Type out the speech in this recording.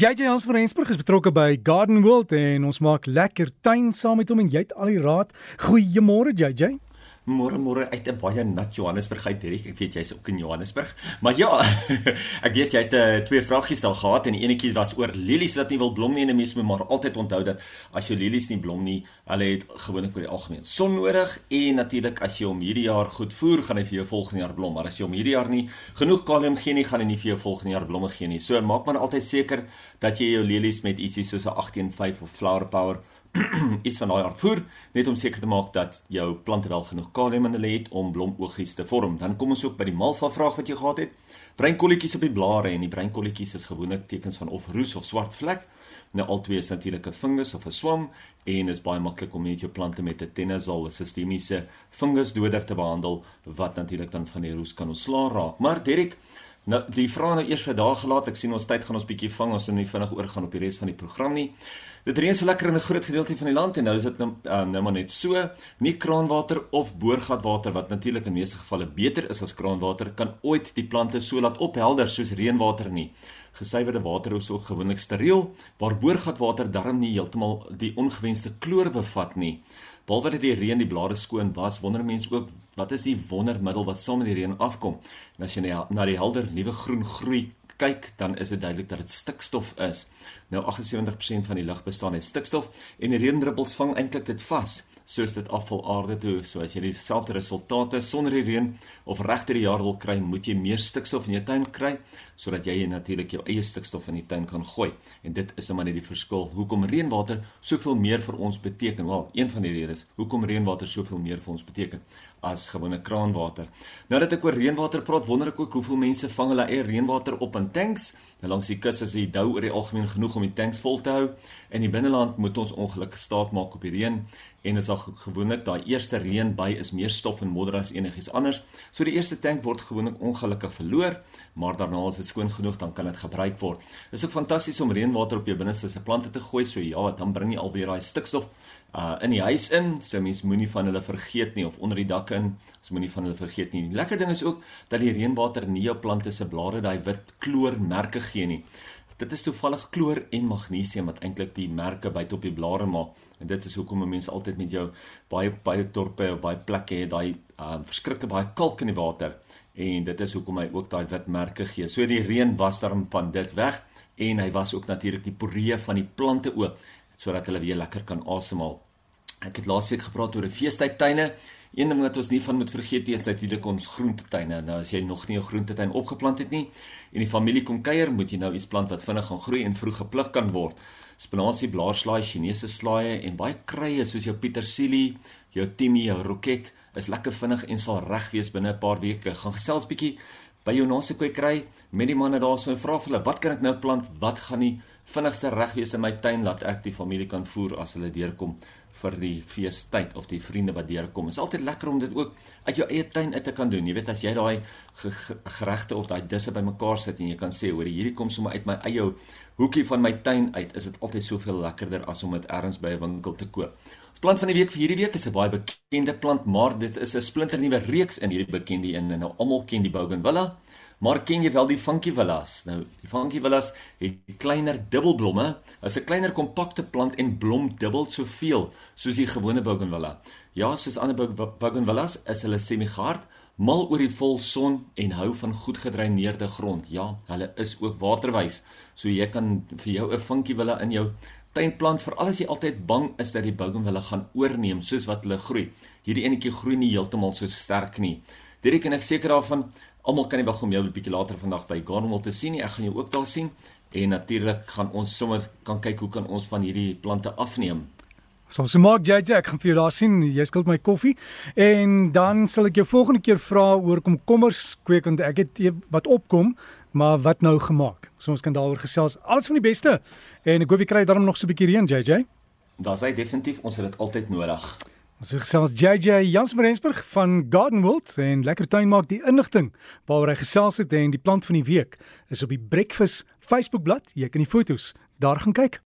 JJ Hans van Rensburg is betrokke by Garden World en ons maak lekker tuin saam met hom en jy het al die raad. Goeiemôre JJ. Môre môre uit 'n baie nat Johannesburg uit Derek. Ek weet jy's ook in Johannesburg. Maar ja, ek weet jy het uh, twee vragies daar gehad en eenetjie was oor lelies wat nie wil blom nie en 'n mens moet maar altyd onthou dat as jou lelies nie blom nie, hulle het gewoonlik oor die algemeen son nodig en natuurlik as jy hom hierdie jaar goed voer, gaan hy vir jou volgende jaar blom. Maar as jy hom hierdie jaar nie genoeg kalium gee nie, gaan hy nie vir jou volgende jaar blomme gee nie. So maak maar altyd seker dat jy jou lelies met ietsie soos 'n 185 of Flower Power iets van daai aard voer net om seker te maak dat jou plante wel genoeg kalium in hulle het om blomoogies te vorm. Dan kom ons ook by die malva vraag wat jy gehad het. Breinkolletjies op die blare en die breinkolletjies is gewoonlik tekens van of roes of swart vlek. Nou albei is natuurlik 'n fungus of 'n swam en is baie maklik om net jou plante met 'n tenazol, 'n sistemiese fungusdoder te behandel wat natuurlik dan van die roes kan ontslaa raak. Maar Derek, nou die vraag nou eers vir daag gelaat. Ek sien ons tyd gaan ons bietjie vang. Ons moet nie vinnig oorgaan op die res van die program nie. Dit reën so lekker in 'n groot gedeelte van die land en nou is dit nou, um, nou maar net so, nie kraanwater of boorgatwater wat natuurlik in meeste gevalle beter is as kraanwater kan ooit die plante so laat ophelder soos reënwater nie. Gesuiwerde water is ook gewoonlik steriel, waar boorgatwater darm nie heeltemal die ongewenste kloor bevat nie. Behalwe dat die reën die blare skoon was, wonder mense ook wat is die wondermiddel wat saam met die reën afkom. En as jy na die helder nuwe groen groei kyk, dan is dit duidelik dat dit stikstof is. Nou 78% van die lug bestaan uit stikstof en die reendruppels vang eintlik dit vas soos dit afval aarde toe. So as jy dieselfde resultate sonder die reën of regter die jaar wil kry, moet jy meer stikstof in jou tuin kry sodat jy natuurlik jou eie stikstof in die tuin kan gooi. En dit is maar net die verskil hoekom reënwater soveel meer vir ons beteken. Wel, een van die redes hoekom reënwater soveel meer vir ons beteken as gewone kraanwater. Nou dat ek oor reënwater praat, wonder ek ook hoeveel mense vang hulle eie reënwater op in tanks. Nou langs die kus is die dou oor die algemeen genoeg om die tanks vol te hou. In die binneland moet ons ongelukkig staat maak op die reën en is al gewoonlik daai eerste reën by is meer stof en modder as enigiets anders. So die eerste tank word gewoonlik ongelukkig verloor, maar daarna as dit skoon genoeg dan kan dit gebruik word. Dit is ook fantasties om reënwater op jou binneste se plante te gooi, so ja, dan bring jy alweer daai stikstof uh in die huis in. So mens moenie van hulle vergeet nie of onder die dak in. Ons moenie van hulle vergeet nie. Die lekker ding is ook dat die reënwater nie jou plante se blare daai wit kloormerke gee nie. Dit is toevallig kloor en magnesium wat eintlik die merke buite op die blare maak. En dit is hoekom mense altyd met jou baie baie dorpe of baie plekke het daai um verskrikte baie kalk in die water en dit is hoekom hy ook daai wit merke gee. So die reën was daarom van dit weg en hy was ook natuurlik die poree van die plante oop sodat hulle weer lekker kan asemhaal. Ek het laasweek gepraat oor 'n feestydtuine. Een ding wat ons nie van moet vergeet nie is natuurlik ons groentetuine. Nou as jy nog nie 'n groentetuin opgeplant het nie en die familie kom kuier, moet jy nou iets plant wat vinnig gaan groei en vroeg gepluk kan word. Spinasie, blaarslaai, Chinese slaaie en baie kruie soos jou petersilie, jou timie, jou roket is lekker vinnig en sal reg wees binne 'n paar weke. Gaan gesels bietjie by jou naaste kwekery met die manne daarso en vra vir hulle, "Wat kan ek nou plant? Wat gaan nie vinnigste reg wees in my tuin laat ek die familie kan voer as hulle deurkom?" vir die feestyd of die vriende wat deurkom. Dit is altyd lekker om dit ook uit jou eie tuin uit te kan doen. Jy weet as jy daai geregte of daai disse bymekaar sit en jy kan sê, "Hoor, hierdie kom sommer uit my eie hoekie van my tuin uit." Is dit altyd soveel lekkerder as om dit ergens by 'n winkel te koop. Plant van die week vir hierdie week is 'n baie bekende plant, maar dit is 'n splinternuwe reeks in hierdie bekende een. Nou almal ken die bougainvillea, maar ken jy wel die funky villas? Nou, die funky villas het kleiner dubbelblomme. Dit is 'n kleiner kompakte plant en blom dubbel soveel soos die gewone bougainvillea. Ja, soos ander bougainvilleas is hulle semi-hard, mal oor die volson en hou van goed gedreineerde grond. Ja, hulle is ook waterwys. So jy kan vir jou 'n funky villa in jou tuinplant veral as jy altyd bang is dat die bougainvillea gaan oorneem soos wat hulle groei. Hierdie enetjie groei nie heeltemal so sterk nie. Direk en ek seker daarvan almal kan nie wag om jou 'n bietjie later vandag by Gardenwell te sien nie. Ek gaan jou ook daar sien en natuurlik gaan ons sommer kan kyk hoe kan ons van hierdie plante afneem. So so maak JJ, ek gaan vir jou daar sien. Jy skuld my koffie en dan sal ek jou volgende keer vra oor komkommers kweek want ek het wat opkom, maar wat nou gemaak. So ons kan daaroor gesels. Alles van die beste. En ek hoop jy kry daarom nog so 'n bietjie reën, JJ. Daar's hy definitief, ons het dit altyd nodig. Ons gesels JJ Jans Rensburg van Garden World en lekker tuin maak die inligting waaroor hy gesels het en die plant van die week is op die Breakfast Facebookblad. Jy kan die foto's daar gaan kyk.